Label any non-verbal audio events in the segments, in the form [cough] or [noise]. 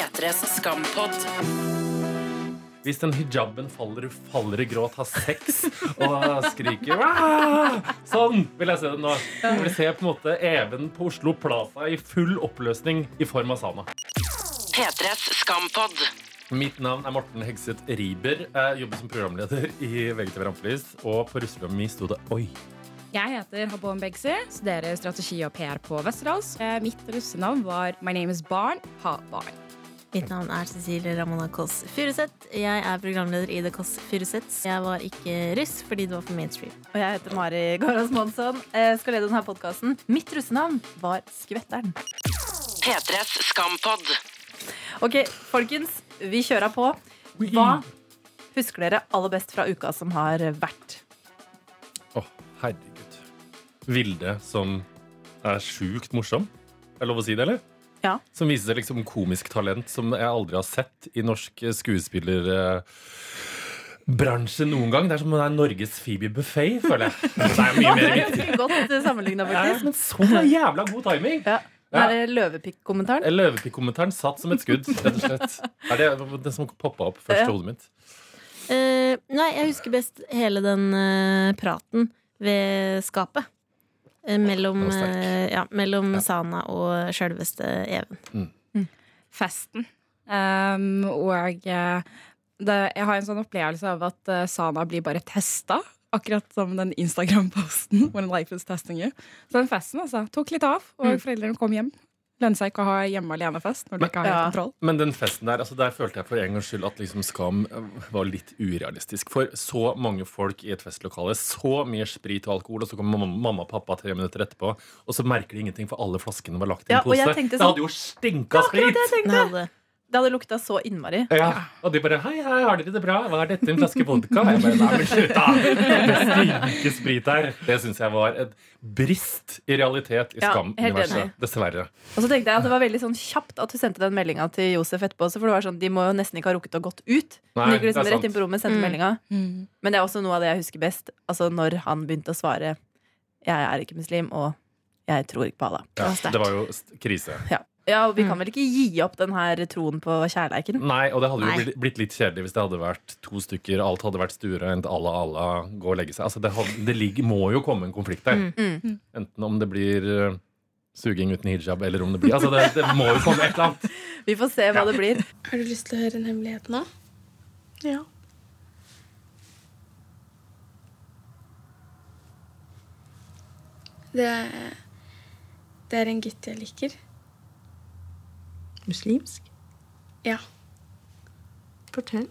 P3s skampod. Hvis den hijaben faller, faller i gråt, har sex og skriker «Wah!» Sånn vil jeg se det nå. Vi ser se på en måte Even på Oslo Plaza i full oppløsning i form av Sana. P3s skampod. Mitt navn er Morten Hegseth Riiber. Jobber som programleder i VGTV Rampelys. Og på russelommen min sto det Oi. Jeg heter Habon Begsi, studerer strategi og PR på Westerdals. Eh, Mitt russenavn var My name is Barn, ha barn. Mitt navn er Cecilie Ramona Kåss Furuseth. Jeg er programleder i The Kåss Furuseths. Jeg var ikke russ fordi det var for mainstream. Og jeg heter Mari Garas Monsson. Jeg skal lede denne podkasten. Mitt russenavn var Skvetteren. P3s skampod. Ok, folkens. Vi kjører på. Hva husker dere aller best fra uka som har vært? Å, herregud. Vilde som er sjukt morsom. Er det lov å si det, eller? Ja. Som viser liksom komisk talent som jeg aldri har sett i norsk skuespillerbransje noen gang. Det er som om det er Norges Phoebe Buffet, føler jeg. [laughs] Det er mye mer viktig. Godt sammenligna, Ja, faktisk. Men så jævla god timing! Ja. Det er løvepikk-kommentaren. Løvepikk-kommentaren satt som et skudd, rett og slett. Er det den som poppa opp først i Ja. hodet mitt? Uh, nei, jeg husker best hele den uh, praten ved skapet. Eh, mellom eh, ja, mellom Ja. Sana og sjølveste Even. Festen. Um, og eh, det, jeg har en sånn opplevelse av at uh, Sana blir bare testa. Akkurat som den Instagram-posten [laughs] testing. Så den festen altså, tok litt av, og foreldrene kom hjem. Lønner seg ikke å ha hjemme alene-fest når du ikke har helt Ja. kontroll. Men den festen der, altså der følte jeg for en gangs skyld at liksom Skam var litt urealistisk. For så mange folk i et festlokale, så mye sprit og alkohol, og så kommer mamma, og pappa tre minutter etterpå, og så merker de ingenting, for alle flaskene var lagt i en Ja, og jeg pose. Sånn, Det hadde jo stinka sprit! Det hadde lukta så innmari. Ja, og de bare 'Hei, hei, har dere det bra? Hva er dette? En flaske vodka?' Jeg bare, Nei, men slutt, da! Det stinker sprit her. Det syns jeg var et brist i realitet i Ja, Skam-universet. Dessverre. Og så tenkte jeg at det var veldig sånn kjapt at du sendte den meldinga til Josef etterpå. også, For det var sånn, De må jo nesten ikke ha rukket å gått ut. Nei, de gikk det er liksom rett inn på rommet, sendte Mm. meldinga. Mm. Men det er også noe av det jeg husker best. Altså Når han begynte å svare 'Jeg er ikke muslim', og 'Jeg tror ikke på Allah'. Ja, det var jo krise. Ja, og Vi Mm. kan vel ikke gi opp den her troen på kjærleiken? Nei, og det hadde jo Nei. blitt- blitt litt kjedelig hvis det hadde vært to stykker, alt hadde vært stuereint, alle, alle gå og legge seg. Altså, det, hadde, det ligger, må jo komme en konflikt der. Mm. Enten om det blir eh, suging uten hijab, eller om det blir Altså, det, det må jo komme et eller annet. [laughs] Vi får se hva det blir. Har du lyst til å høre en hemmelighet nå? Ja. Det er, det er en gutt jeg liker. Muslimsk? Ja. Fortell.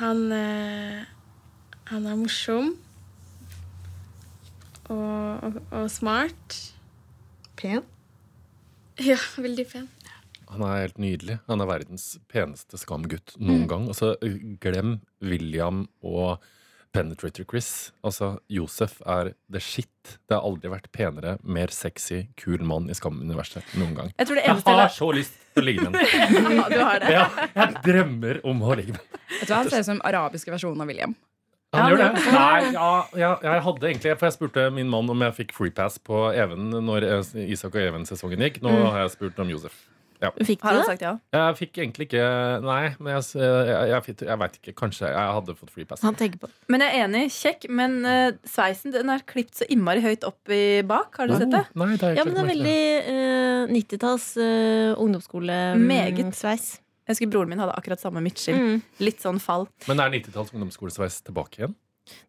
Han, eh, han er morsom. Og, og, og smart. Pen? Ja, [laughs] veldig pen. Han er helt nydelig. Han er verdens peneste skamgutt noen gang. Altså, glem William og Penetrator Chris. Altså, Josef er the shit. Det har aldri vært penere, mer sexy, kul mann i Skam-universet noen gang. Jeg tror det Jeg har så lyst til å ligge med [laughs] ham. Du har det? Ja, jeg drømmer om å ligge med ham. Han ser ut som arabiske versjonen av William. Han Ja, gjør det? Nei, ja, ja, jeg hadde egentlig For jeg spurte min mann om jeg fikk free pass på Even når eh, Isak og Even-sesongen gikk. Nå har jeg spurt om Josef. Fikk Har du det? sagt ja? Jeg fikk egentlig ikke Nei, men jeg, jeg, jeg, jeg, veit ikke. Kanskje jeg hadde fått flypass. Han på Men jeg er enig. Kjekk. Men uh, sveisen den er klipt så innmari høyt opp i bak. Har du sett det? Nei, det er Ja, men det er veldig uh, 90-talls uh, Meget. ungdomsskolesveis. Jeg husker Broren min hadde akkurat samme midtskill. Mm. Litt sånn fall. Men er 90-talls ungdomsskolesveis tilbake igjen?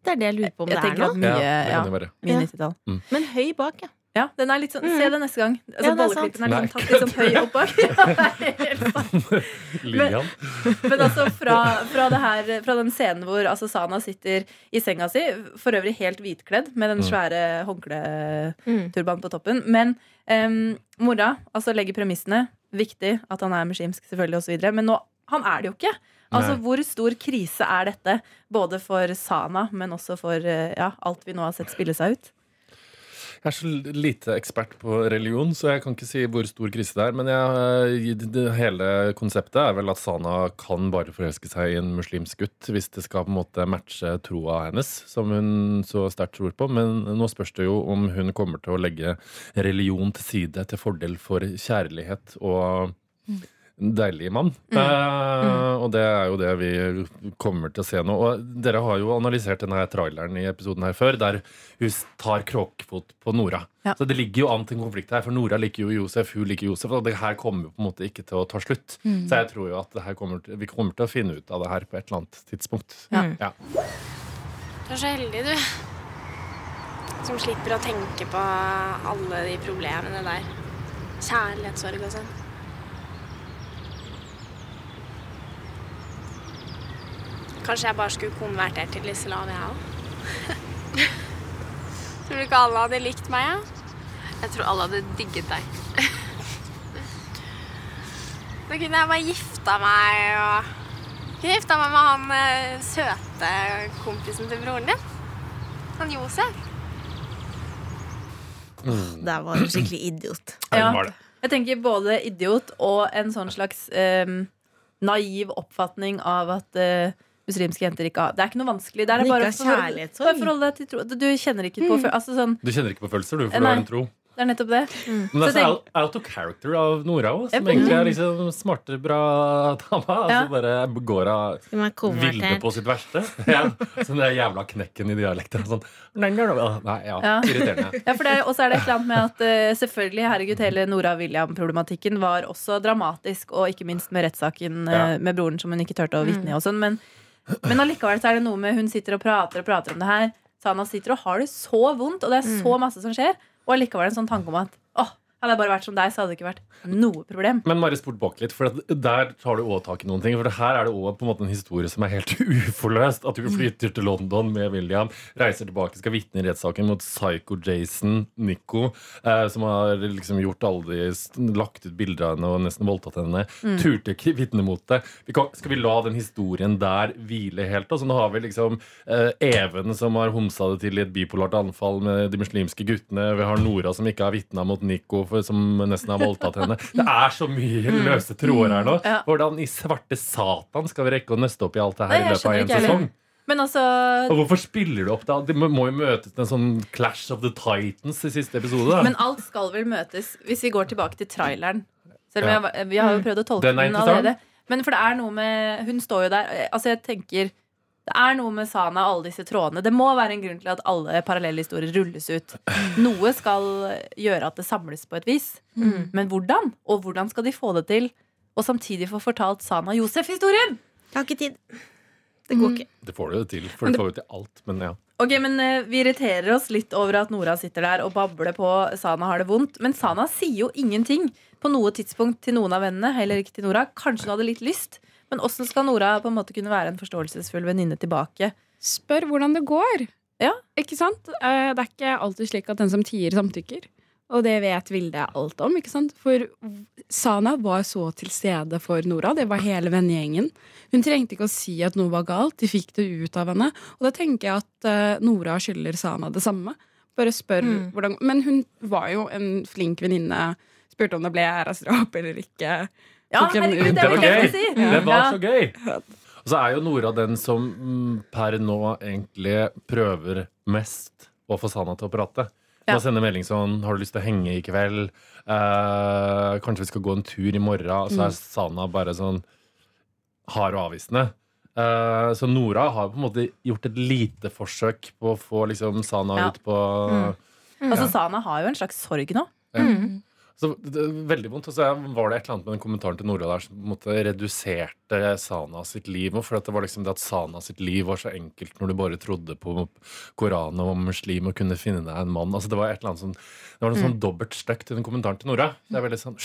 Det er det jeg lurer på om Jeg det er nå. Mye, ja, det ja, mye Ja. 90-tall. Men høy bak, ja. Ja, den er litt sånn, Mm. Se det neste gang. Altså, Ja, Bolleklippen er er liksom tatt litt sånn høy opp bak. [laughs] Ja, [laughs] Men altså fra, fra, det her, fra den scenen hvor altså, Sana sitter i senga si, for øvrig helt hvitkledd med den Mm. svære håndkleturbanen på toppen. Men um, mora altså, legger premissene. Viktig at han er muslimsk, selvfølgelig, osv. Men nå, han er det jo ikke. Altså, Nei. Hvor stor krise er dette? Både for Sana, men også for eh, ja, alt vi nå har sett spille seg ut. Jeg er så lite ekspert på religion, så jeg kan ikke si hvor stor krise det er. Men jeg, det, hele konseptet er vel at Sana kan bare forelske seg i en muslimsk gutt hvis det skal på en måte matche troa hennes, som hun så sterkt tror på. Men nå spørs det jo om hun kommer til å legge religion til side til fordel for kjærlighet og en deilig mann. Eh, og det er jo det vi kommer til å se nå. Og dere har jo analysert denne traileren i episoden her før, der hun tar kråkefot på Nora. Ja. Så det ligger jo an til en konflikt her, for Nora liker jo Josef, hun liker Josef, og det her kommer jo på en måte ikke til å ta slutt. Så jeg tror jo at det her kommer til, vi kommer til å finne ut av det her på et eller annet tidspunkt. Ja. Ja. Du er så heldig, du. Som slipper å tenke på alle de problemene der. Kjærlighetssorg og sånn. Kanskje jeg bare skulle konvertert til islam, jeg òg. [laughs] Tror du ikke alle hadde likt meg, ja? Jeg tror alle hadde digget deg. [laughs] Da kunne jeg bare gifta meg og Kunne gifta meg med han eh, søte kompisen til broren din. Han Josef. Der var du skikkelig idiot. Ja. Jeg tenker både idiot og en sånn slags em, naiv oppfatning av at eh, muslimske jenter ikke har Det er ikke noe vanskelig. Det er bare å forholde forhold- bare forhold deg til tro. Du kjenner ikke på føl- altså sånn, Du kjenner ikke på følelser, du, for nei. du har en tro. Det er nettopp det. Men det Så er så tenk- out, out of character av Nora òg, som egentlig er liksom smarte, bra dame. Altså bare går av Vilde på sitt verste. [laughs] Ja, sånn den jævla knekken i dialekten. Sånn. Nei, ja, Ja. irriterende. [laughs] Ja, for det og så er det et eller annet med at eh, selvfølgelig, herregud, hele Nora William-problematikken var også dramatisk, og ikke minst med rettssaken eh, Ja. med broren som hun ikke turte å vitne i og sånn. Men, men allikevel så er det noe med hun sitter og prater og prater om det her. Sana sitter og har det så vondt, og det er så masse som skjer. Og allikevel en sånn tanke om at åh, hadde jeg bare vært som deg, så hadde det ikke vært noe problem. Men bare spurt bak litt, for der tar du òg tak i noen ting. For her er det òg en en historie som er helt [laughs] uforløst. At du flytter til London med William, reiser tilbake, skal vitne i rettssaken mot Psycho Jason Nico, eh, som har liksom gjort alle de lagt ut bilder av henne og nesten voldtatt henne. Turte ikke [laughs] vitne mot det. Vi kan, skal vi la den historien der hvile helt? Altså, nå har vi liksom eh, Even som har homsa det til i et bipolart anfall med de muslimske guttene. Vi har Nora som ikke har vitna mot Nico, for, som nesten har voldtatt henne. Det er så mye løse tråder her nå. Hvordan i svarte satan skal vi rekke å nøste opp i alt det her i løpet av en sesong? Men altså Og hvorfor spiller du opp da? Det må jo møtes en sånn Clash of the Titans i siste episode. Da. Men alt skal vel møtes Hvis vi går tilbake til traileren Selv om Ja. jeg, vi har jo prøvd å tolke Den den, allerede Men for det er noe med Hun står jo der Altså jeg tenker Det er noe med Sana og alle disse trådene Det må være en grunn til at alle parallellhistorier rulles ut Noe skal gjøre at det samles på et vis Men hvordan? Og hvordan skal de få det til Og samtidig få fortalt Sana Josef-historien? Jeg har ikke tid. Det går ikke. Det får du det til, for det får jo til alt. Men ja. Ok, men eh, Vi irriterer oss litt over at Nora sitter der og babler på Sana har det vondt. Men Sana sier jo ingenting på noe tidspunkt til noen av vennene. Heller ikke til Nora. Kanskje hun hadde litt lyst. Men åssen skal Nora på en måte kunne være en forståelsesfull venninne tilbake? Spør hvordan det går. Ja. Ikke sant? Eh, Det er ikke alltid slik at den som tier, samtykker. Og det vet Vilde alt om. ikke sant? For Sana var så til stede for Nora. Det var hele vennegjengen. Hun trengte ikke å si at noe var galt. De fikk det ut av henne. Og da tenker jeg at eh, Nora skylder Sana det samme. Bare spør hvordan Men hun var jo en flink venninne. Spurte om det ble æresdrap eller ikke. Ja, herregud, det Det var gøy! si. Det var så gøy! Og så er jo Nora den som mm, per nå egentlig prøver mest å få Sana til å prate. Ja. Hun sender melding sånn 'Har du lyst til å henge i kveld?' Eh, 'Kanskje vi skal gå en tur i morgen?' Og så er Sana bare sånn hard og avvisende. Eh, så Nora har på en måte gjort et lite forsøk på å få liksom Sana Ja. ut på Altså, Sana har jo en slags sorg nå. Så det er veldig vondt. Og så var det et eller annet med den kommentaren til Nora der som måtte reduserte Sana sitt liv. og For at det var liksom det at Sana sitt liv var så enkelt når du bare trodde på Koranen og var muslim og kunne finne deg en mann. Altså Det var et eller annet sånn Det var noe sånn dobbelt stygt i den kommentaren til Nora. Det er veldig sånn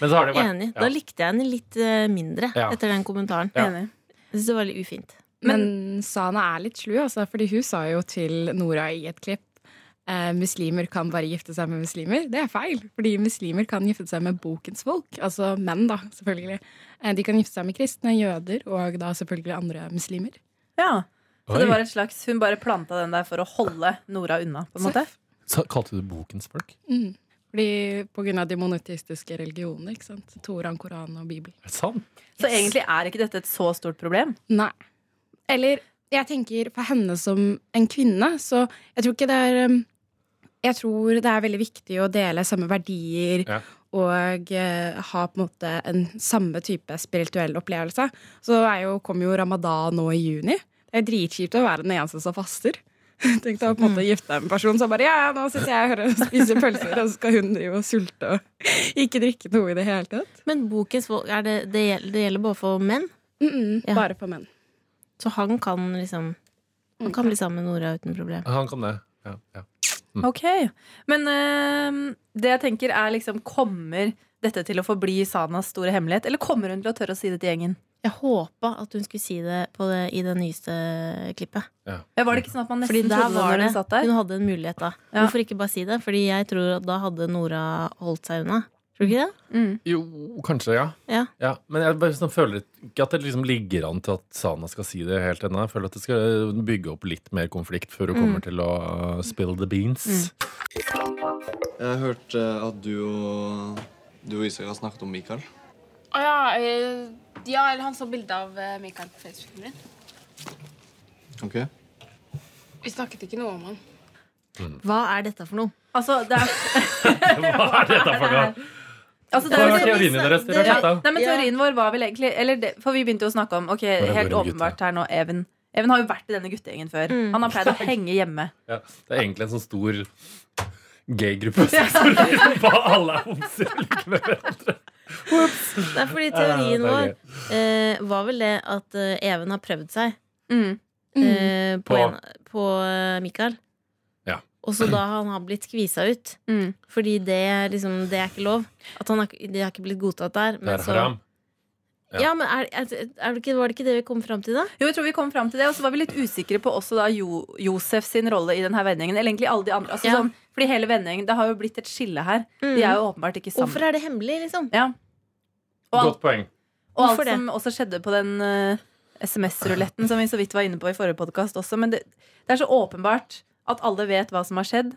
Men så har det vært Enig. ja. Da likte jeg henne litt eh, mindre Ja. etter den kommentaren. Ja. Enig. Jeg synes det var litt ufint. Men Sana er litt slu, altså, fordi hun sa jo til Nora i et klipp eh, muslimer kan bare gifte seg med muslimer. Det er feil, fordi muslimer kan gifte seg med bokens folk. Altså menn, da, selvfølgelig. Eh, de kan gifte seg med kristne, jøder og da selvfølgelig andre muslimer. Ja. Så Oi. det var et slags Hun bare planta den der for å holde Nora unna, på en måte. Så kalte du bokens folk? Mm. Fordi på grunn av de monoteistiske religionene. ikke sant? Toran, Koran og Bibel. Er det sant? Så egentlig er ikke dette et så stort problem. Nei. Eller jeg tenker for henne som en kvinne, så jeg tror ikke det er um, Jeg tror det er veldig viktig å dele samme verdier Ja. og eh, ha på en måte en samme type spirituell opplevelse. Så er jo, kom jo ramadan nå i juni. Det er dritkjipt å være den eneste som faster. [laughs] Tenk deg å på en måte gifte deg med en person som bare Ja, ja, nå sitter jeg her og spiser pølser, og så skal hun drive og sulte og [laughs] ikke drikke noe i det hele tatt. Men bokens folk, er det, det, gjelder, det gjelder bare for menn? Mm -mm, Ja. Bare for menn. Så han kan liksom Han kan bli sammen med Nora uten problem. Han kan det. Ja, ja. Ok, Men øhm, det jeg tenker er liksom Kommer dette til å forbli Sanas store hemmelighet? Eller kommer hun til å tørre å si det til gjengen? Jeg håpa at hun skulle si det, på det i det nyeste klippet. Ja, var det ikke sånn at man nesten der trodde var det hun satt der? Hun hadde en mulighet da. Ja. Hvorfor ikke bare si det? Fordi jeg tror at da hadde Nora holdt seg unna. Tror du ikke det? Mm. Jo, kanskje, ja. Ja. Men jeg bare sånn, føler ikke at det liksom ligger an til at Sana skal si det helt ennå. Jeg føler at det skal bygge opp litt mer konflikt før hun Mm. kommer til å uh, spill the beans. Jeg har hørt eh, at du og, du og Isak har snakket om Mikael. Å ja, eh, ja, eller han så bilde av eh, Mikael på Facebooken min. Ok? Vi snakket ikke noe om han. Hva er dette for noe? Altså, det er, [laughs] Hva er dette for noe? [laughs] altså, det Hva er var teorien deres? Dere har ja, nei, men Teorien vår var vel egentlig eller det, For vi begynte jo å snakke om Ok, helt åpenbart her nå Even Even har jo vært i denne guttegjengen før. Mm. Han har pleid å henge hjemme. [laughs] Ja, det er egentlig en sånn stor gaygruppe hvor alle er homser like med hverandre. Det er fordi teorien vår eh, var vel det at eh, Even har prøvd seg Mm. eh, på, På- en, på eh, Mikael. Og så da han har blitt skvisa ut. Mm. Fordi det, liksom, det er ikke lov. At han har, det har ikke blitt godtatt der. Det er så- haram. Ja. Ja, men er, er, er det ikke, Var det ikke det vi kom fram til, da? Jo, jeg tror vi kom frem til det Og så var vi litt usikre på også da jo, Josef sin rolle i denne vendingen. Eller egentlig alle de andre. Altså, Ja. sånn, fordi hele vendingen, Det har jo blitt et skille her. De er jo åpenbart ikke sammen. Hvorfor er det hemmelig, liksom? Ja. Og alt, Godt poeng. og alt Hvorfor det? som også skjedde på den uh, SMS-ruletten som vi så vidt var inne på i forrige podkast også. Men det, det er så åpenbart at alle vet hva som har skjedd.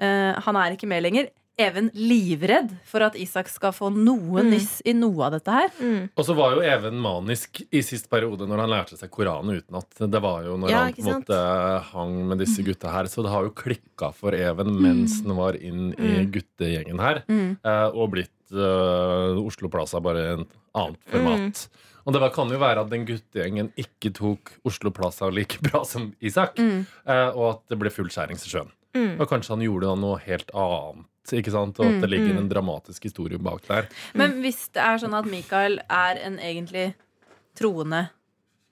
Uh, han er ikke med lenger. Even livredd for at Isak skal få noe Mm. nyss i noe av dette her. Mm. Og så var jo Even manisk i sist periode når han lærte seg Koranen utenat. Det var jo når Ja, han på en måte hang med disse gutta her. Så det har jo klikka for Even mens han var inn i Mm. guttegjengen her. Mm. eh, Og blitt uh, Oslo Plaza bare en annet format. Og det var, kan jo være at den guttegjengen ikke tok Oslo Plaza like bra som Isak. Mm. eh, Og at det ble full skjærings i sjøen. Mm. Og kanskje han gjorde noe helt annet. Ikke sant? Og at det Mm, ligger mm. en dramatisk historie bak der. Men hvis det er sånn at Mikael er en egentlig troende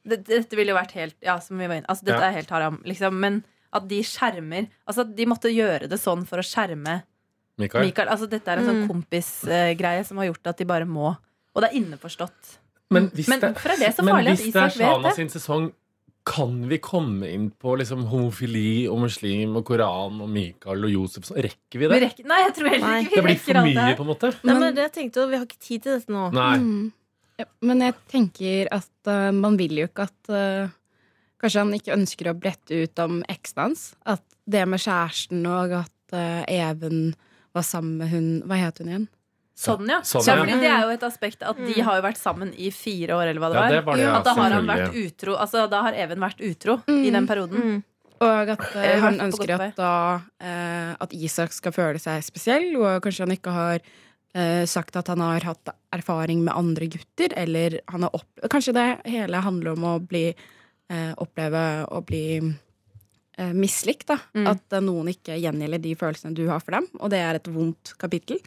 Dette ville jo vært helt Ja, som vi var inne altså, Dette Ja. er helt haram, liksom. Men at de skjermer Altså, de måtte gjøre det sånn for å skjerme Mikael? Mikael. Altså, dette er en sånn Mm. kompisgreie som har gjort at de bare må. Og det er innforstått. Men, hvis Men det, det så men hvis det er Shana det? sin sesong, kan vi komme inn på liksom homofili og muslim og Koran og Mikael og Josef? Rekker vi Vi det? rekker, nei, jeg tror heller ikke vi Det blir for mye, det på en måte. Nei, Men- men det jeg tenkte, Vi har ikke tid til dette nå. Nei. Mm. Ja, men jeg tenker at uh, man vil jo ikke at uh, Kanskje han ikke ønsker å brette ut om eksen hans. At det med kjæresten og at uh, Even var sammen med hun Hva het hun igjen? Sånn, ja. Sånn, ja ja. fordi det er jo et aspekt at de Mm. har jo vært sammen i fire år, eller hva det Ja, det var det, ja, at da har han vært utro Altså, da har Even vært utro i den perioden. Mm. Og at uh, han ønsker at, da, uh, at Isak skal føle seg spesiell, og kanskje han ikke har uh, sagt at han har hatt erfaring med andre gutter, eller han har opp... Kanskje det hele handler om å bli eh, oppleve å bli eh, mislikt, da. Mm. At noen ikke gjengjelder de følelsene du har for dem, og det er et vondt kapittel.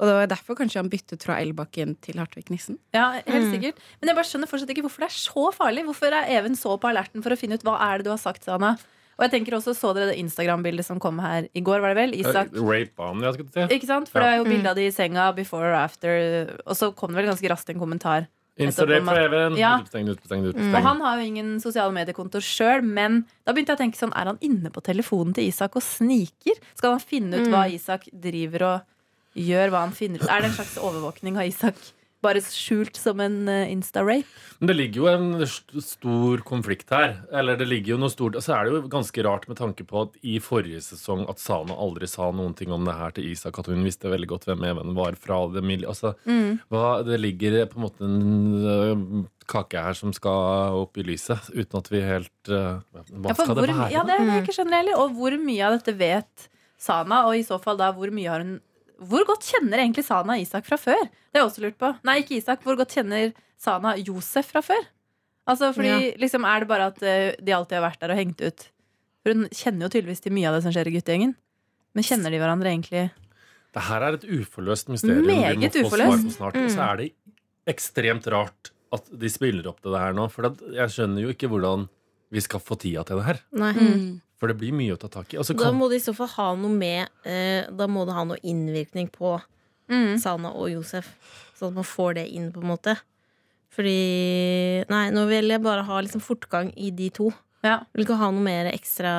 Og det var derfor kanskje han byttet fra Elbakken til Hartvig Nissen. Ja, helt Mm. sikkert. Men jeg bare skjønner fortsatt ikke hvorfor det er så farlig. Hvorfor er Even så på alerten for å finne ut hva er det du har sagt, Sana? Og jeg tenker også, Så dere det Instagram-bildet som kom her i går, var det vel? Isak. Eh, Rape-banen, jeg skulle si. Ikke sant? For Ja. det er jo Mm. bilde av de i senga, before or after. Og så kom det vel ganske raskt en kommentar. Instagram-rape for Even. Ja. Utesteng, utesteng, Og han har jo ingen sosiale mediekonto sjøl, men da begynte jeg å tenke sånn, er han inne på telefonen til Isak og sniker? Skal han finne ut hva Mm. Isak driver og gjør, hva han finner ut? Er det en slags overvåkning av Isak Bare skjult som en eh, Insta-rape. Men det ligger jo en stor konflikt her. Eller det ligger jo noe stort Og så er det jo ganske rart med tanke på at i forrige sesong at Sana aldri sa noen ting om det her til Isak, at hun visste veldig godt hvem Even var fra det miljøet. Altså, Mm. hva, det ligger på en måte en øh, kake her som skal opp i lyset, uten at vi helt uh, Hva Ja, skal det være? ja, det er det jeg ikke skjønner heller. Og hvor mye av dette vet Sana? Og i så fall da, hvor mye har hun Hvor godt kjenner egentlig Sana Isak fra før? Det har jeg også lurt på. Nei, ikke Isak. Hvor godt kjenner Sana Josef fra før? Altså, fordi liksom Er det bare at eh, de alltid har vært der og hengt ut? For hun kjenner jo tydeligvis til mye av det som skjer i guttegjengen. Men kjenner de hverandre egentlig? Det her er et uforløst mysterium. Meget vi må få svar uforløst. på snart. Mm. Og så er det ekstremt rart at de spiller opp til det her nå. For jeg skjønner jo ikke hvordan vi skal få tida til det her. Nei. For det blir mye å ta tak i. Altså, kan... Da må det i så fall ha noe med eh, Da må det ha noe innvirkning på Sana og Josef. Sånn at man får det inn, på en måte. Fordi Nei, nå vil jeg bare ha liksom fortgang i de to. Ja. Vil ikke ha noe mer ekstra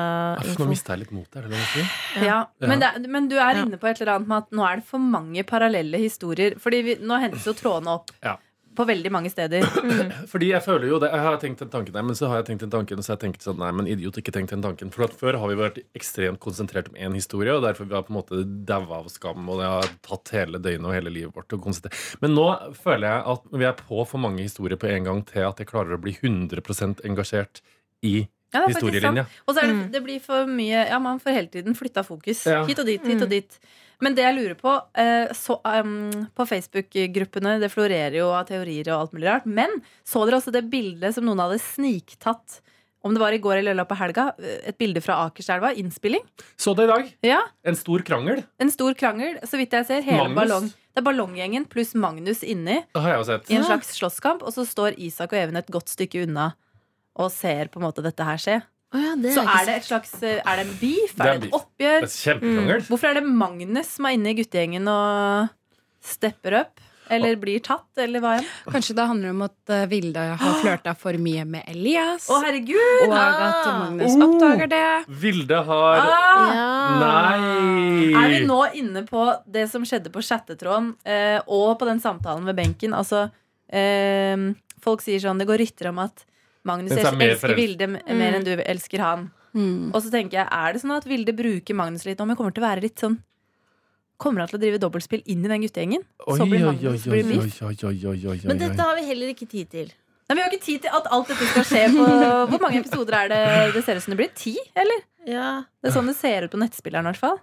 info. nå mista jeg litt motet, er det lov å si? Ja, Ja. Men, det, men du er inne på et eller annet med at nå er det for mange parallelle historier. Fordi vi, nå hentes jo trådene opp Ja. På veldig mange steder. [clears throat] Fordi jeg føler jo det, Jeg har tenkt den tanken der, men så har jeg tenkt den tanken, og så har jeg tenkt sånn, nei, men idiot, ikke tenkt den tanken. For at før har vi vært ekstremt konsentrert om én historie, og derfor vi har på en måte daua av skam, og det har tatt hele døgnet og hele livet vårt. Men nå føler jeg at vi er på for mange historier på en gang til at jeg klarer å bli 100% engasjert i Ja, det er historielinja. sant. Og så er det, det blir for mye Ja, man får hele tiden flytta fokus. Ja. Hit og dit, hit Mm. og dit. Men det jeg lurer på eh, så, um, På Facebook-gruppene Det florerer jo av teorier og alt mulig rart. Men så dere også det bildet som noen hadde sniktatt? Om det var i går eller i løpet av helga. eh, Et bilde fra Akerselva. Innspilling. Så det i dag. Ja, En stor krangel. En stor krangel. Så vidt jeg ser. Hele Magnus? ballong. Det er ballonggjengen pluss Magnus inni. Det har jeg sett. I en slags slåsskamp. Og så står Isak og Even et godt stykke unna og ser på en måte dette her skje. Å ja, det Så er er det et slags eh, Er det en beef? Det er Er det et oppgjør? Det er mm. Hvorfor er det Magnus som er inne i guttegjengen og stepper opp? Eller blir tatt, eller hva enn? Kanskje det handler om at uh, Vilde har flørta for mye med Elias. Å, herregud! Og at Magnus Oh. oppdager det. Vilde har Ah! Ja. Nei! Er vi nå inne på det som skjedde på chattetråden, eh, og på den samtalen ved benken? Altså, eh, folk sier sånn Det går rykter om at Magnus er elsker Vilde mer enn du elsker han. Mm. Og så tenker jeg, er det sånn at Vilde bruker Magnus litt nå, men kommer til å være litt sånn Kommer han til å drive dobbeltspill inn i den guttegjengen? Så blir Magnus blir Men dette har vi heller ikke tid til. Nei, Vi har ikke tid til at alt dette skal skje på [laughs] Hvor mange episoder er det det ser ut som det blir? Ti, eller? Ja. Det er sånn det ser ut på nettspilleren, i hvert fall.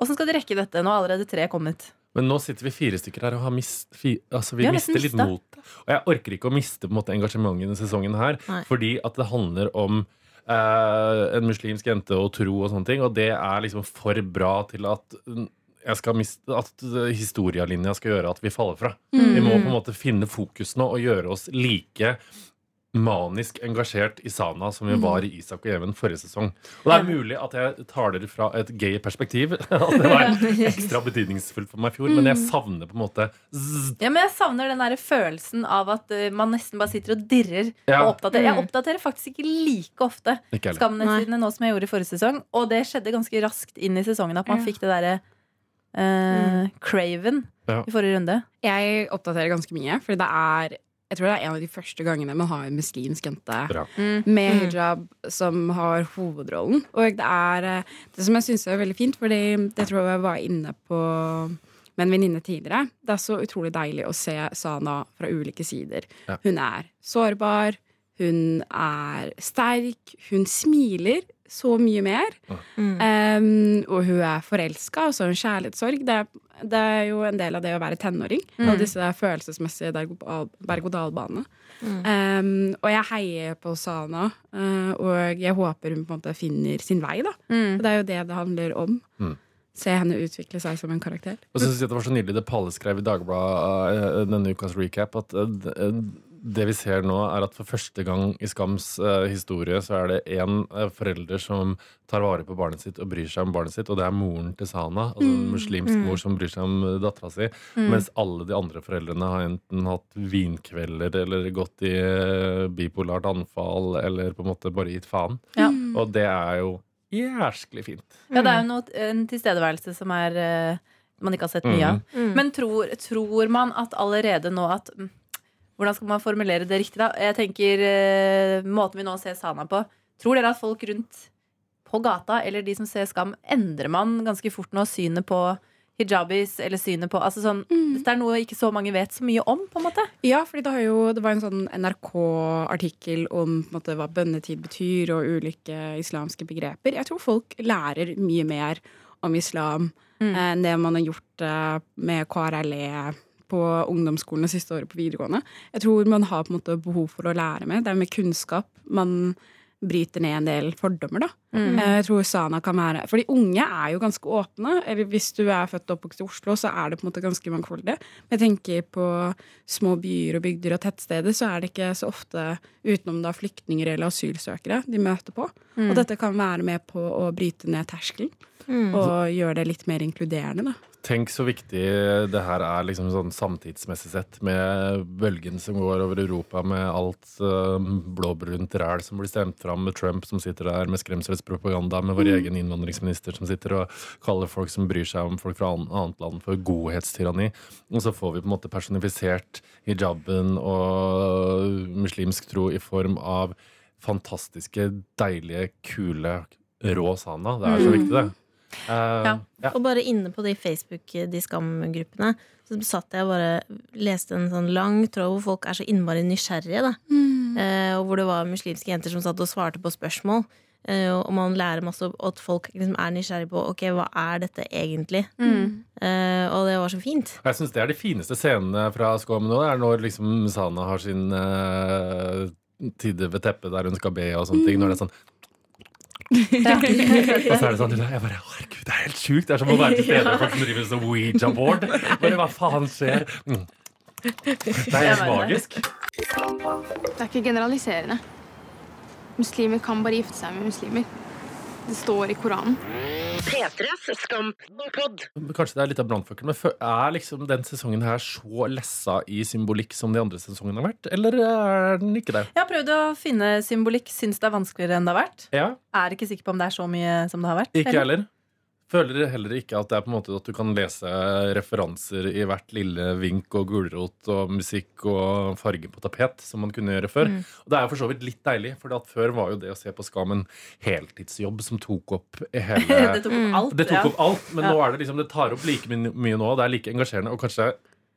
Åssen skal de rekke dette? Nå har allerede tre kommet. Men nå sitter vi fire stykker her og har mist, fi, altså vi Vi mister litt mot. Og jeg orker ikke å miste på en måte, engasjementet denne sesongen her, Nei. fordi at det handler om eh, en muslimsk jente og tro og sånne ting, og det er liksom for bra til at mm, miste, at historialinja skal gjøre at vi faller fra. Mm. Vi må på en måte finne fokus nå og gjøre oss like manisk engasjert i Sana som vi var i Isak og Even forrige sesong. Og det er mulig at jeg tar dere fra et gay perspektiv. [laughs] At det var ekstra betydningsfullt for meg i fjor, men jeg savner på en måte zzz, Ja, men Jeg savner den der følelsen av at eh, man nesten bare sitter og dirrer. Ja. Og oppdaterer. Jeg oppdaterer faktisk ikke like ofte. Skamnettsidene nå som jeg gjorde i forrige sesong. Og det skjedde ganske raskt inn i sesongen at man Ja. fikk det derre uh, craven Ja. i forrige runde. Jeg oppdaterer ganske mye, for det er jeg tror det er en av de første gangene man har en muslimsk jente Mm. med hijab som har hovedrollen. Og det er eh, det som jeg syns er veldig fint, fordi det tror jeg var inne på med en venninne tidligere. Det er så utrolig deilig å se Sana fra ulike sider. Ja. Hun er sårbar, hun er sterk, hun smiler så mye mer. Um, og hun er forelska, og så har hun kjærlighetssorg. Det er, det er jo en del av det å være tenåring. Og disse følelsesmessige berg- berg-og-dal-banene. Um, og jeg heier på Sana, uh, og jeg håper hun på en måte finner sin vei. da Og Det er jo det det handler om. Mm. Se henne utvikle seg som en karakter. Og så synes jeg det var så nydelig det Palle skrev i Dagbladet uh, denne ukas recap, at uh, det vi ser nå, er at for første gang i Skams eh, historie så er det én forelder som tar vare på barnet sitt og bryr seg om barnet sitt, og det er moren til Sana, altså en muslimsk mor som bryr seg om dattera si, mens alle de andre foreldrene har enten hatt vinkvelder eller gått i eh, bipolart anfall eller på en måte bare gitt faen. Ja. Og det er jo jæsklig fint. Ja, det er jo noe, en tilstedeværelse som er eh, man ikke har sett mye av. Mm. Men tror, tror man at allerede nå at mm, Hvordan skal man formulere det riktig, da? Jeg tenker eh, Måten vi nå ser Sana på. Tror dere at folk rundt på gata, eller de som ser Skam, endrer man ganske fort nå synet på hijabis, eller synet på Altså sånn Dette er noe ikke så mange vet så mye om, på en måte. Ja, fordi det, har jo, det var en sånn NRK-artikkel om måte, hva bønnetid betyr, og ulike islamske begreper. Jeg tror folk lærer mye mer om islam Mm. eh, enn det man har gjort eh, med KRLE på ungdomsskolen det siste året på videregående. Jeg tror man har på en måte behov for å lære mer. Det er med kunnskap man bryter ned en del fordommer, da. Mm. Eh, Jeg tror Sana kan være For de unge er jo ganske åpne. Eller hvis du er født og oppvokst i Oslo, så er det på en måte ganske mangfoldig. Men jeg tenker på små byer og bygder og tettsteder, så er det ikke så ofte utenom da flyktninger eller asylsøkere de møter på. Mm. Og dette kan være med på å bryte ned terskelen. Mm. Og gjøre det litt mer inkluderende, da. Tenk så viktig det her er liksom sånn samtidsmessig sett, med bølgen som går over Europa, med alt uh, blåbrunt ræl som blir stemt fram, med Trump som sitter der med skremselspropaganda, med vår egen innvandringsminister som sitter og kaller folk som bryr seg om folk fra an- annet land, for godhetstyranni. Og så får vi på en måte personifisert hijaben og muslimsk tro i form av fantastiske, deilige, kule, rå sana. Det er så Mm. viktig, det. Eh, Ja. ja. Og bare inne på de Facebook, de skam-gruppene, så satt jeg og bare leste en sånn lang tråd hvor folk er så innmari nysgjerrige, da. Eh, og hvor det var muslimske jenter som satt og svarte på spørsmål. Eh, og man lærer masse og at folk liksom er nysgjerrige på ok, hva er dette egentlig. Mm. Eh, og det var så fint. Jeg syns det er de fineste scenene fra Skam nå. Er når liksom Sana har sin uh, tide ved teppet der hun skal be og sånne ting. Når det er sånn [laughs] Og så er det sånn Jeg bare Herregud, det er helt sjukt. Det er som å være til stede med folk som driver med sånn Ouija-board. Bare hva faen skjer? Mm. Det er helt magisk. Det er ikke generaliserende. Muslimer kan bare gifte seg med muslimer. Det står i Koranen. P3s Skampod. Kanskje det er litt av brannfakkel, men er liksom den sesongen her så lessa i symbolikk som de andre sesongene har vært? Eller er den ikke det? Jeg har prøvd å finne symbolikk. Syns det er vanskeligere enn det har vært. Ja, Er ikke sikker på om det er så mye som det har vært. Ikke heller. heller. Føler heller ikke at det er på en måte at du kan lese referanser i hvert lille vink og gulrot og musikk og farge på tapet, som man kunne gjøre før. Mm. Og det er jo for så vidt litt deilig, for før var jo det å se på Skam en heltidsjobb som tok opp [laughs] hele det tok opp alt. Det tok opp alt, men Ja. nå er det liksom Det tar opp like mye nå, det er like engasjerende, og kanskje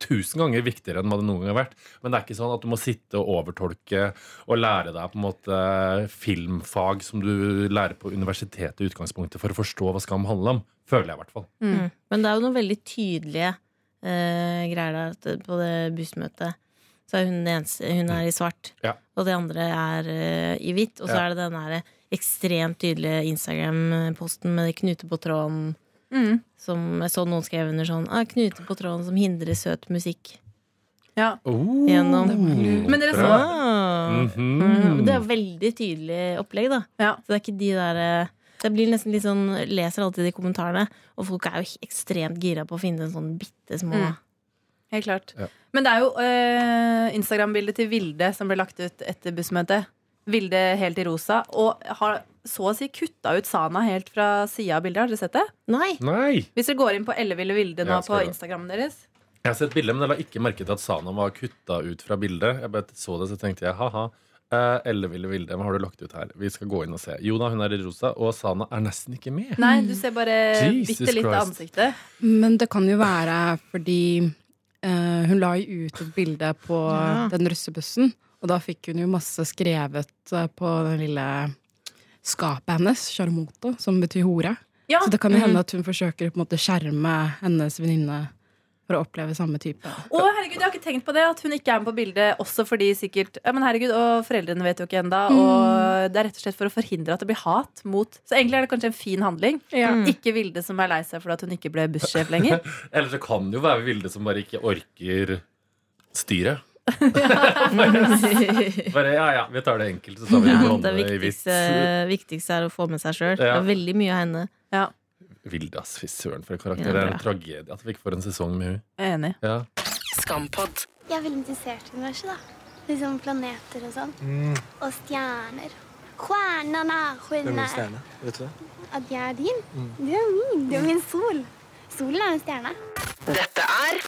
tusen ganger viktigere enn hva det noen gang har vært. Men det er ikke sånn at du må sitte og overtolke og lære deg på en måte filmfag som du lærer på universitetet i utgangspunktet for å forstå hva Skam handler om. Føler jeg i hvert fall. Mm. Men det er jo noen veldig tydelige eh, greier der. På det bussmøtet så er hun eneste Hun er i svart, Ja. og de andre er eh, i hvitt. Og så Ja. er det den der ekstremt tydelige Instagram-posten med knuter på tråden. Mm. Som jeg så noen skrev under sånn ah, 'Knute på tråden som hindrer søt musikk'. Ja. Oh, Gjennom Men dere så- mm Ah. Mhm. Mm, Det er veldig tydelig opplegg, da. Ja. Så det er ikke de der eh, Det blir nesten litt sånn Leser alltid de kommentarene, og folk er jo ekstremt gira på å finne en sånn bitte små Mm. Helt klart. Ja. Men det er jo øh, Instagram-bildet til Vilde som ble lagt ut etter bussmøtet. Vilde helt i rosa. Og har så å si kutta ut Sana helt fra sida av bildet. Har dere sett det? Nei! Nei! Hvis dere går inn på Elleville Vilde nå på. Instagrammen deres. Jeg har sett bildet, men jeg la ikke merke til at Sana var kutta ut fra bildet. Jeg bare så det, så tenkte jeg ha-ha. Eh, Elleville Vilde, hva har du lagt ut her? Vi skal gå inn og se. Jo da, hun er i rosa, og Sana er nesten ikke med. Nei, du ser bare Jesus bitte litt av ansiktet. Men det kan jo være fordi eh, hun la jo ut et bilde på Ja. den russebussen, og da fikk hun jo masse skrevet eh, på den lille skapet hennes, Charmoto, som betyr hore. Ja. Så det kan jo hende at hun forsøker å måte skjerme hennes venninne for å oppleve samme type. Å, herregud, jeg har ikke tenkt på det At hun ikke er med på bildet også fordi sikkert Ja, men herregud, og foreldrene vet jo ikke enda Og det er rett og slett for å forhindre at det blir hat mot Så egentlig er det kanskje en fin handling Ja. Ikke Vilde som er lei seg for at hun ikke ble bussjef lenger [laughs] Eller så kan det jo være Vilde som bare ikke orker styret. [laughs] Bare ja, ja, vi tar det enkelt, så tar vi Ja, det det blonde i hvitt. viktigste, viktigste er å få med seg sjøl. Det Ja. er veldig mye av henne. Ja, Vilde, ass. Fy søren, for en karakter. Ja, det er en tragedie at vi ikke får en sesong med henne. jeg er enig Ja. Skampod. Jeg er veldig interessert i universet, da. Liksom planeter og sånn. Og stjerner. Stjernene, Stjerne. Vet du det? At jeg er din? Du er min. Du er min sol. Solen er en stjerne. Dette er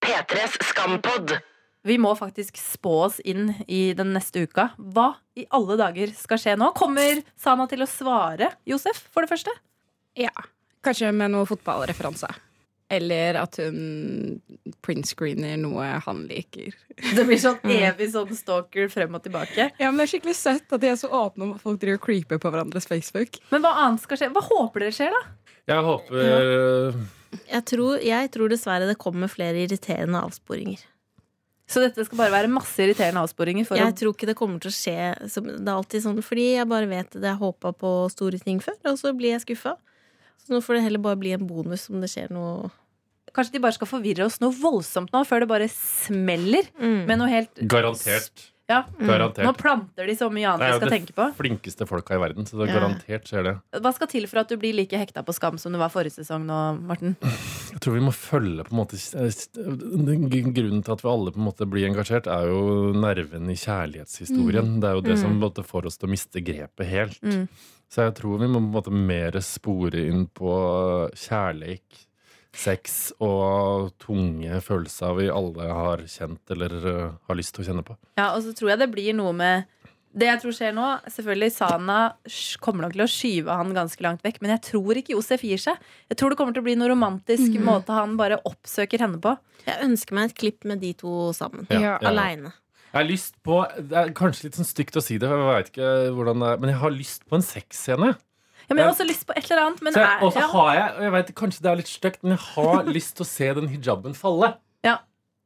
P3s Skampod. Vi må faktisk spå oss inn i den neste uka. Hva i alle dager skal skje nå? Kommer Sana til å svare Josef, for det første? Ja. Kanskje med noe fotballreferanse. Eller at hun printscreener noe han liker. Det blir sånn evig sånn stalker frem og tilbake. Ja, men Det er skikkelig søtt at de er så åpne om at folk driver og creeper på hverandres Facebook. Men hva annet skal skje? Hva håper dere skjer, da? Jeg håper Jeg tror, jeg tror dessverre det kommer flere irriterende avsporinger. Så dette skal bare være masse irriterende avsporinger? For Jeg å... tror ikke det kommer til å skje Det er alltid sånn fordi jeg bare vet det. Jeg håpa på store ting før, og så blir jeg skuffa. Så nå får det heller bare bli en bonus om det skjer noe Kanskje de bare skal forvirre oss noe voldsomt nå, før det bare smeller Mm. med noe helt Garantert. Ja. Garantert. Nå planter de så mye annet Det er jo skal det tenke på. flinkeste folka i verden, så det er Ja. garantert skjer det. Hva skal til for at du blir like hekta på Skam som du var forrige sesong nå, Morten? [laughs] Jeg tror vi må følge på en måte Grunnen til at vi alle på en måte blir engasjert, er jo nerven i kjærlighetshistorien. Det er jo det som på en måte får oss til å miste grepet helt. Mm. Så jeg tror vi må på en måte mer spore inn på kjærleik, sex og tunge følelser vi alle har kjent eller uh, har lyst til å kjenne på. Ja, og så tror jeg det blir noe med Det jeg tror skjer nå Selvfølgelig Sana kommer nok til å skyve han ganske langt vekk, men jeg tror ikke Josef gir seg. Jeg tror det kommer til å bli noe romantisk måte han bare oppsøker henne på. Jeg ønsker meg et klipp med de to sammen. Ja, ja. Aleine. Jeg har lyst på Det er kanskje litt sånn stygt å si det, jeg vet ikke hvordan det er, men jeg har lyst på en sexscene. Ja, men jeg har også lyst på et eller annet. Men er, og så har jeg, og jeg vet kanskje det er litt stygt, men jeg har [laughs] lyst til å se den hijaben falle. ja,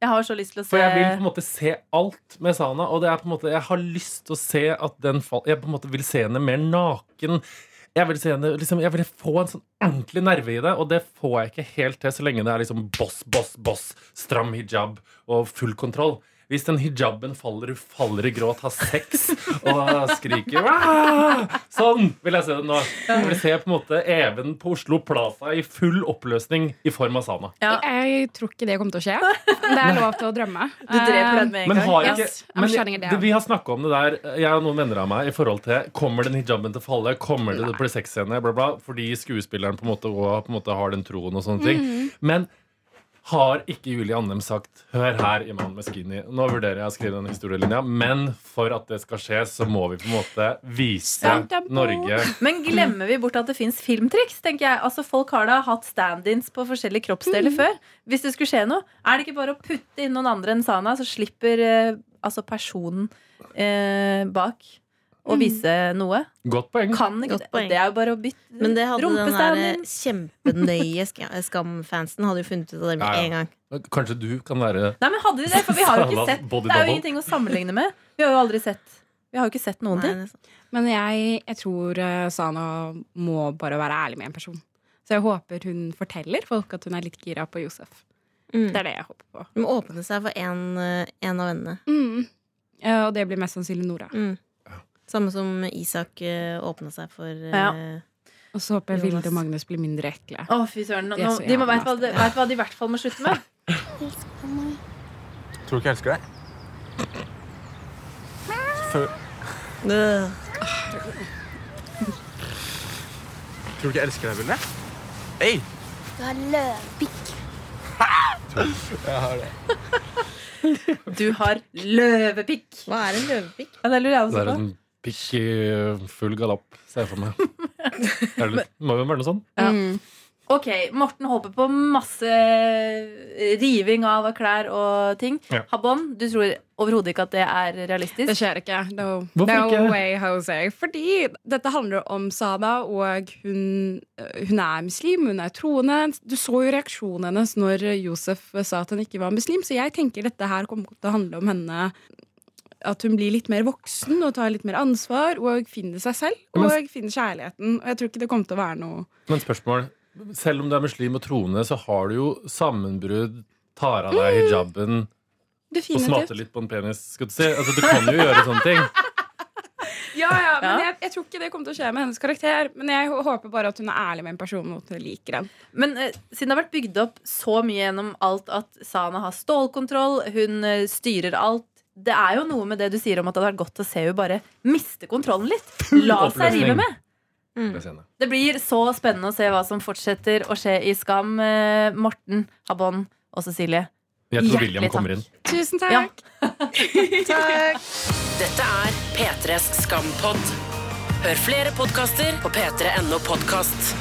jeg har så lyst til å se For jeg vil på en måte se alt med Sana, og det er på en måte, jeg har lyst til å se at den fall, Jeg på en måte vil se henne mer naken. Jeg vil, se henne, liksom, jeg vil få en sånn ordentlig nerve i det, og det får jeg ikke helt til så lenge det er liksom boss, boss, boss, stram hijab og full kontroll. Hvis den hijaben faller, faller i gråt, har sex og skriker «Wah!» Sånn vil jeg se det nå. Jeg vil se på en måte Even på Oslo Plaza i full oppløsning i form av Sana. Ja. Jeg tror ikke det kommer til å skje. Det er lov til å drømme. Du dreper den med en Men gang. har ikke, Yes, men det, vi har snakka om det der, jeg og noen venner av meg, i forhold til Kommer den hijaben til å falle? Kommer det til å bli sexscene? Bla, bla, fordi skuespilleren på en måte, også, på en måte har den troen og sånne ting. Mhm. Men har ikke Julie Andem sagt Hør her, i Mann med skinny. Nå vurderer jeg å skrive den historielinja, men for at det skal skje, så må vi på en måte vise. Norge Men glemmer vi bort at det fins filmtriks? tenker jeg Altså Folk har da hatt stand-ins på forskjellige kroppsdeler før. Hvis det skulle skje noe, er det ikke bare å putte inn noen andre enn Sana, så slipper eh, altså personen eh, bak å vise noe? Godt poeng. Kan ikke Godt det? poeng. Det er jo bare å bytte Men det hadde den der Rumpestand-in. kjempenøye ska- Skam-fansen hadde jo funnet ut av det med Ja, ja. en gang. Kanskje du kan være Nei, men hadde de det? For vi har jo ikke sett body Det er jo ingenting å sammenligne med. Vi har jo aldri sett Vi har jo ikke sett noen Nei, ting. det er sant. Men jeg, jeg tror eh, Sana må bare være ærlig med en person. Så jeg håper hun forteller folk at hun er litt gira på Josef. Mm. Det er det jeg håper på. Hun må åpne seg for en, eh, en av vennene. Mm. Ja, og det blir mest sannsynlig Nora. Mm. Samme som Isak uh, åpna seg for eh, Ja. Og så håper jeg Jonas. Vilde og Magnus blir mindre ekle. Å, fy søren. Nå, Det er de må vet hva, hva de i hvert fall må slutte med. Tror du ikke jeg elsker deg? Før, tror du ikke jeg elsker deg, Vilde? Hei! Du har løvpikk. Jeg har det. Du har løvepikk. Hva er en løvepikk? Ja, det lurer jeg også på. Pikk i full galopp, ser jeg for meg. [laughs] Det, må jo være noe sånn. Ja. Ok, Morten håper på masse riving av klær og ting. Ja. Habon, du tror overhodet ikke at det er realistisk? Det skjer ikke. No, no ikke? way, Jose. Fordi dette handler om Sada, og hun, hun er muslim, hun er troende. Du så jo reaksjonen hennes når Josef sa at hun ikke var muslim, så jeg tenker dette her kommer til å handle om henne at hun blir litt mer voksen og tar litt mer ansvar og finner seg selv Men- og finner kjærligheten. Og jeg tror ikke det kommer til å være noe Men spørsmål Selv om du er muslim og troende, så har du jo sammenbrudd, tar av deg hijaben og smatter smater litt på en penis. Skal du si. Altså, du kan jo gjøre sånne ting. [laughs] Ja, ja, men Ja. Jeg, jeg tror ikke det kommer til å skje med hennes karakter. Men jeg håper bare at hun er ærlig med en person og hun liker den. Men eh, siden det har vært bygd opp så mye gjennom alt at Sana har stålkontroll, hun eh, styrer alt Det er jo noe med det du sier om at det hadde vært godt å se henne bare miste kontrollen litt. [laughs] La seg rive med. henne. Det blir så spennende å se hva som fortsetter å skje i Skam. Eh, Morten, Habon og Cecilie. Jeg tror William kommer inn. Tusen takk. [laughs] Ja. Dette er P3s Skampod. Hør flere podkaster på p3.no podkast.